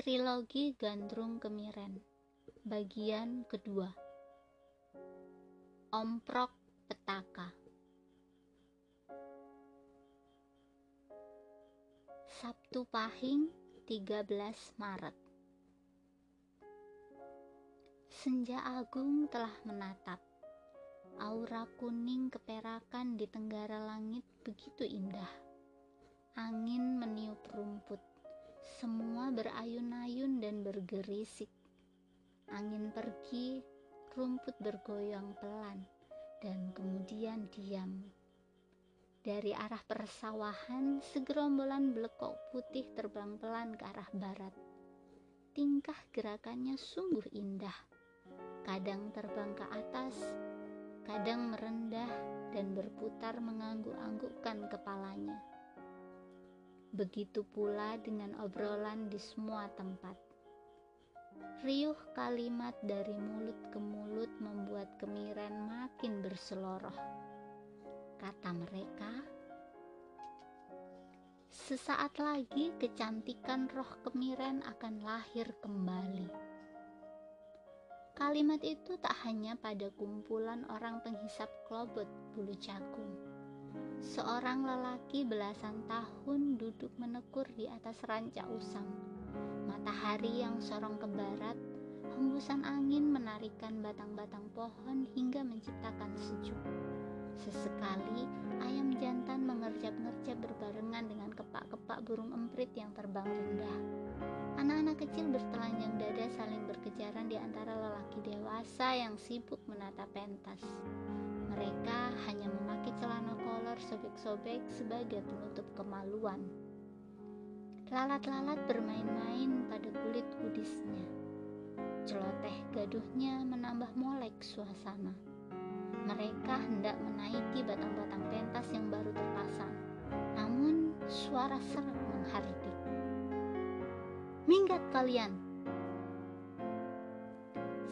Trilogi Gandrung Kemiren Bagian kedua. Omprok Petaka. Sabtu Pahing 13 Maret. Senja agung telah menatap. Aura kuning keperakan di tenggara langit begitu indah. Angin meniup rumput semua berayun-ayun dan bergerisik. Angin pergi, rumput bergoyang pelan, dan kemudian diam. Dari arah persawahan, segerombolan belekok putih terbang pelan ke arah barat. Tingkah gerakannya sungguh indah. Kadang terbang ke atas, kadang merendah dan berputar mengangguk-anggukkan kepalanya Begitu pula dengan obrolan di semua tempat. Riuh kalimat dari mulut ke mulut membuat kemiren makin berseloroh. Kata mereka, sesaat lagi kecantikan roh kemiren akan lahir kembali. Kalimat itu tak hanya pada kumpulan orang penghisap klobot bulu jagung Seorang lelaki belasan tahun duduk menekur di atas ranca usang. Matahari yang sorong ke barat, hembusan angin menarikan batang-batang pohon hingga menciptakan sejuk. Sesekali, ayam jantan mengerjap-ngerjap berbarengan dengan kepak-kepak burung emprit yang terbang rendah. Anak-anak kecil bertelanjang dada saling berkejaran di antara lelaki dewasa yang sibuk menata pentas. Mereka hanya memakai celana kolor sobek-sobek sebagai penutup kemaluan. Lalat-lalat bermain-main pada kulit kudisnya. Celoteh gaduhnya menambah molek suasana. Mereka hendak menaiki batang-batang pentas yang baru terpasang. Namun suara serak menghardik. Minggat kalian,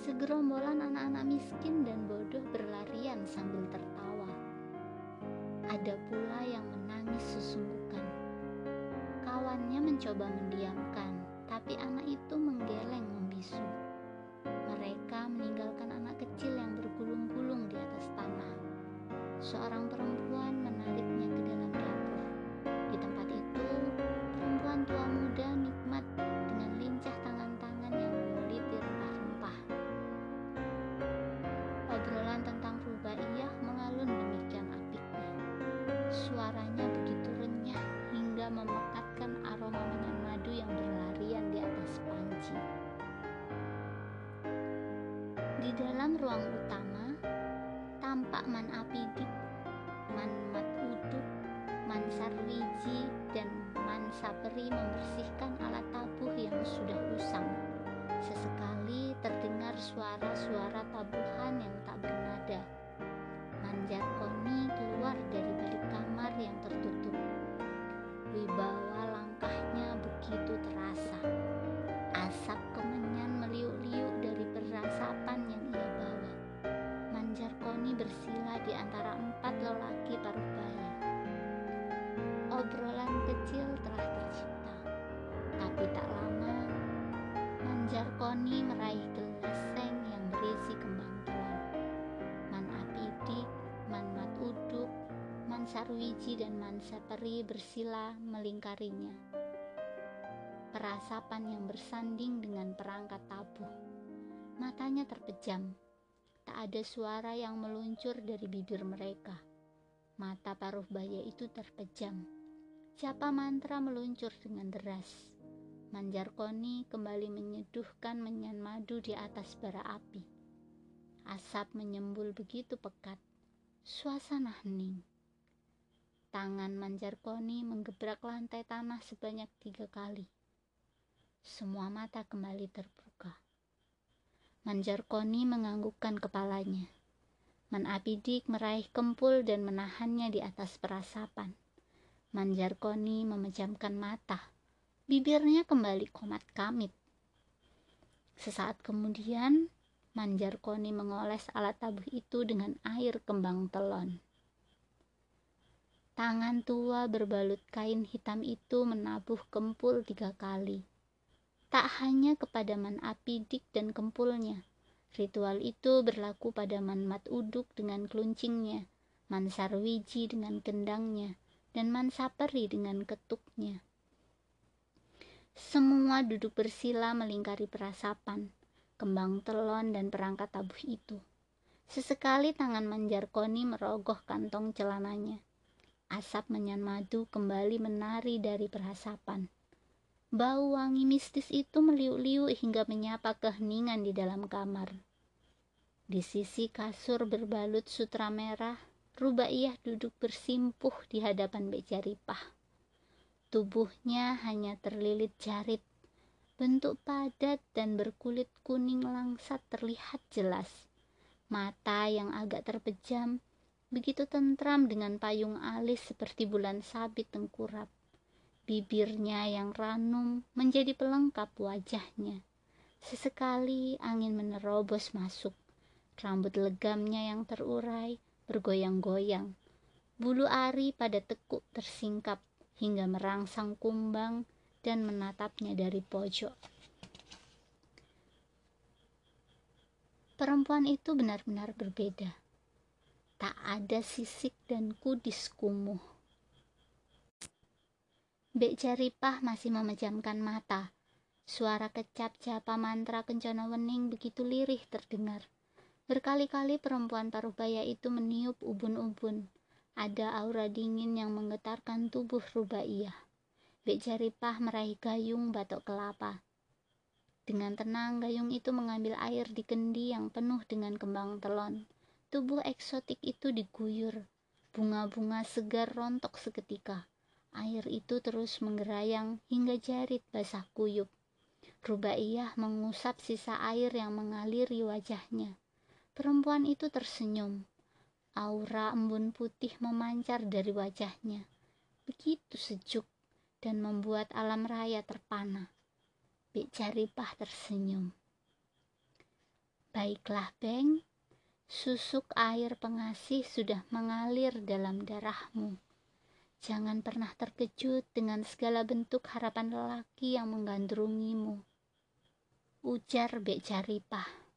Segerombolan anak-anak miskin dan bodoh berlarian sambil tertawa. Ada pula yang menangis sesungguhkan. Kawannya mencoba mendiamkan, tapi anak itu menggeleng membisu. Mereka meninggalkan anak kecil yang bergulung-gulung di atas tanah. Seorang perempuan Di dalam ruang utama, tampak Man Apidik, Man Mat Uduk, Man Sarwiji, dan Man Saperi membersihkan alat tabuh yang sudah usang. Sesekali terdengar suara-suara tabuhan Jarkoni meraih gelas seng yang berisi kembang telon. Man Apidik, Man Mat Uduk, Man Sarwiji dan Man Saperi bersila melingkarinya. Perasapan yang bersanding dengan perangkat tabuh. Matanya terpejam. Tak ada suara yang meluncur dari bibir mereka. Mata paruh baya itu terpejam. Siapa mantra meluncur dengan deras Manjarkoni kembali menyeduhkan menyan madu di atas bara api. Asap menyembul begitu pekat. Suasana hening. Tangan Manjarkoni menggebrak lantai tanah sebanyak tiga kali. Semua mata kembali terbuka. Manjarkoni menganggukkan kepalanya. Man Apidik meraih kempul dan menahannya di atas perasapan. Manjarkoni memejamkan mata Bibirnya kembali komat kamit. Sesaat kemudian, Manjar Koni mengoles alat tabuh itu dengan air kembang telon. Tangan tua berbalut kain hitam itu menabuh kempul tiga kali. Tak hanya kepada Man Apidik dan kempulnya, ritual itu berlaku pada Man Mat Uduk dengan keluncingnya, Man Sarwiji dengan kendangnya, dan Man Saperi dengan ketuknya. Semua duduk bersila melingkari perasapan, kembang telon dan perangkat tabuh itu. Sesekali tangan Manjarkoni merogoh kantong celananya. Asap menyan madu kembali menari dari perasapan. Bau wangi mistis itu meliuk-liuk hingga menyapa keheningan di dalam kamar. Di sisi kasur berbalut sutra merah, Rubaiyah duduk bersimpuh di hadapan Bek Jaripah. Tubuhnya hanya terlilit jarit Bentuk padat dan berkulit kuning langsat terlihat jelas. Mata yang agak terpejam, begitu tentram dengan payung alis seperti bulan sabit tengkurap. Bibirnya yang ranum menjadi pelengkap wajahnya. Sesekali angin menerobos masuk. Rambut legamnya yang terurai bergoyang-goyang. Bulu ari pada tekuk tersingkap hingga merangsang kumbang dan menatapnya dari pojok. Perempuan itu benar-benar berbeda. Tak ada sisik dan kudis kumuh. Bek Jaripah masih memejamkan mata. Suara kecap japa mantra kencana wening begitu lirih terdengar. Berkali-kali perempuan paruh baya itu meniup ubun-ubun. Ada aura dingin yang menggetarkan tubuh Rubaiyah. Bek Jaripah meraih gayung batok kelapa. Dengan tenang, gayung itu mengambil air di kendi yang penuh dengan kembang telon. Tubuh eksotik itu diguyur. Bunga-bunga segar rontok seketika. Air itu terus menggerayang hingga jarit basah kuyup. Rubaiyah mengusap sisa air yang mengaliri wajahnya. Perempuan itu tersenyum. Aura embun putih memancar dari wajahnya. Begitu sejuk dan membuat alam raya terpana. Bik Jaripah tersenyum. Baiklah, Beng. Susuk air pengasih sudah mengalir dalam darahmu. Jangan pernah terkejut dengan segala bentuk harapan lelaki yang menggandrungimu. Ujar Bek Jaripah.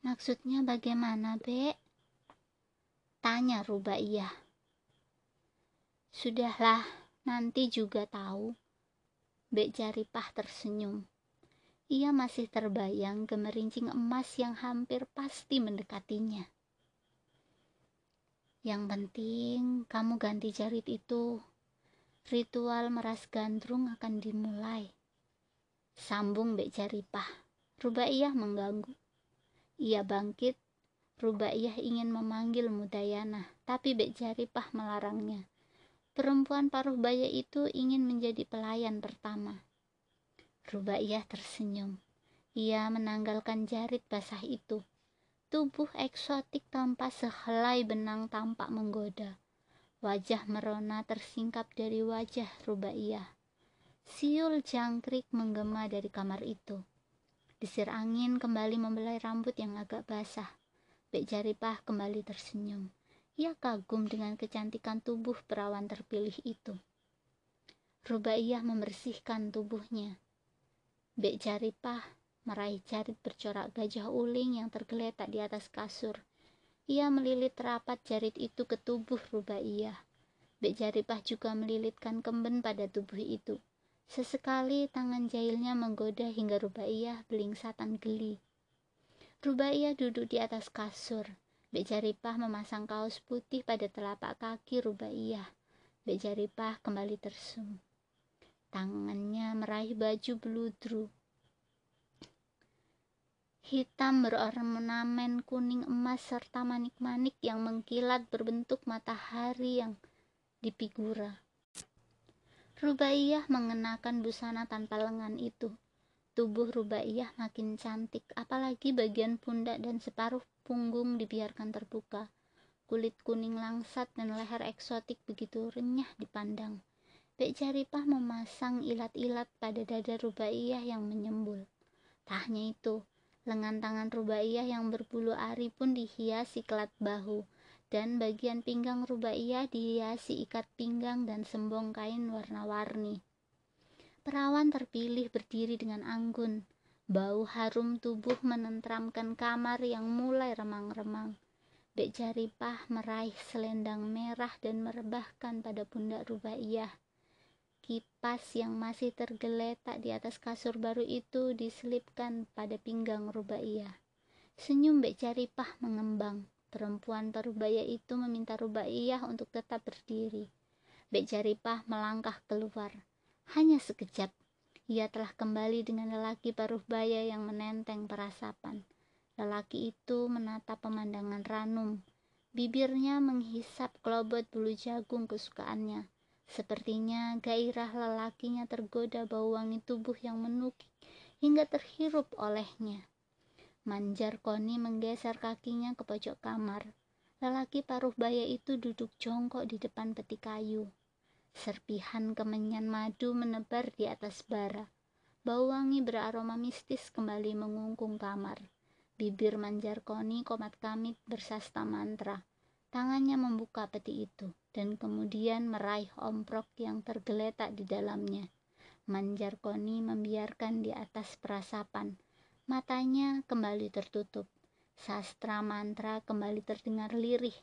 Maksudnya bagaimana, Bek? Tanya Rubaiyah. Sudahlah, nanti juga tahu. Bek Jaripah tersenyum. Ia masih terbayang gemerincing emas yang hampir pasti mendekatinya. Yang penting, kamu ganti jarit itu. Ritual meras gandrung akan dimulai. Sambung Bek Jaripah. Rubaiyah mengganggu. Ia bangkit. Rubaiyah ingin memanggil Mudayana, tapi Bek Jaripah melarangnya. Perempuan paruh baya itu ingin menjadi pelayan pertama. Rubaiyah tersenyum. Ia menanggalkan jarit basah itu. Tubuh eksotik tanpa sehelai benang tampak menggoda. Wajah merona tersingkap dari wajah Rubaiyah. Siul jangkrik menggema dari kamar itu. Desir angin kembali membelai rambut yang agak basah. Bek Jaripah kembali tersenyum. Ia kagum dengan kecantikan tubuh perawan terpilih itu. Rubaiyah membersihkan tubuhnya. Bek Jaripah meraih jarit bercorak gajah uling yang tergeletak di atas kasur. Ia melilit rapat jarit itu ke tubuh Rubaiyah. Bek Jaripah juga melilitkan kemben pada tubuh itu. Sesekali tangan jahilnya menggoda hingga Rubaiyah belingsatan geli. Rubaiyah duduk di atas kasur. Bek Jaripah memasang kaos putih pada telapak kaki Rubaiyah. Bek Jaripah kembali tersum. Tangannya meraih baju beludru. Hitam berornamen kuning emas serta manik-manik yang mengkilat berbentuk matahari yang dipigura. Rubaiyah mengenakan busana tanpa lengan itu. Tubuh Rubaiyah makin cantik, apalagi bagian pundak dan separuh punggung dibiarkan terbuka. Kulit kuning langsat dan leher eksotik begitu renyah dipandang. Bek Jaripah memasang ilat-ilat pada dada Rubaiyah yang menyembul. Tak hanya itu, lengan tangan Rubaiyah yang berbulu ari pun dihiasi kelat bahu, dan bagian pinggang Rubaiyah dihiasi ikat pinggang dan sembong kain warna-warni. Perawan terpilih berdiri dengan anggun. Bau harum tubuh menentramkan kamar yang mulai remang-remang. Bek Jaripah meraih selendang merah dan merebahkan pada pundak Rubaiyah. Kipas yang masih tergeletak di atas kasur baru itu diselipkan pada pinggang Rubaiyah. Senyum Bek Jaripah mengembang. Perempuan parubaya itu meminta Rubaiyah untuk tetap berdiri. Bek Jaripah melangkah keluar. Hanya sekejap, ia telah kembali dengan lelaki parubaya yang menenteng perasapan. Lelaki itu menatap pemandangan ranum. Bibirnya menghisap kelobot bulu jagung kesukaannya. Sepertinya gairah lelakinya tergoda bau wangi tubuh yang menukik hingga terhirup olehnya. Manjar Koni menggeser kakinya ke pojok kamar. Lelaki paruh baya itu duduk jongkok di depan peti kayu. Serpihan kemenyan madu menebar di atas bara. Bau wangi beraroma mistis kembali mengungkung kamar. Bibir Manjar Koni komat kamit bersasta mantra. Tangannya membuka peti itu dan kemudian meraih omprok yang tergeletak di dalamnya. Manjar Koni membiarkan di atas perasapan Matanya kembali tertutup. Sastra mantra kembali terdengar lirih.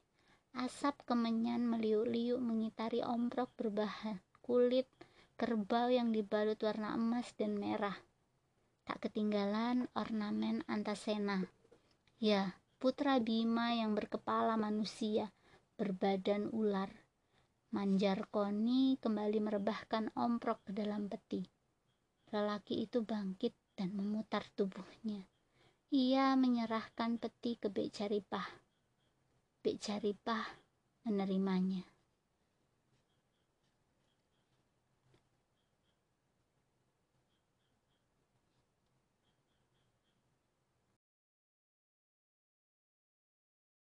Asap kemenyan meliuk-liuk mengitari omprok berbahan kulit kerbau yang dibalut warna emas dan merah. Tak ketinggalan ornamen antasena. Ya, putra Bima yang berkepala manusia, berbadan ular. Manjar Koni kembali merebahkan omprok ke dalam peti. Lelaki itu bangkit dan memutar tubuhnya. Ia menyerahkan peti ke Bek Caripah. Bek Caripah menerimanya.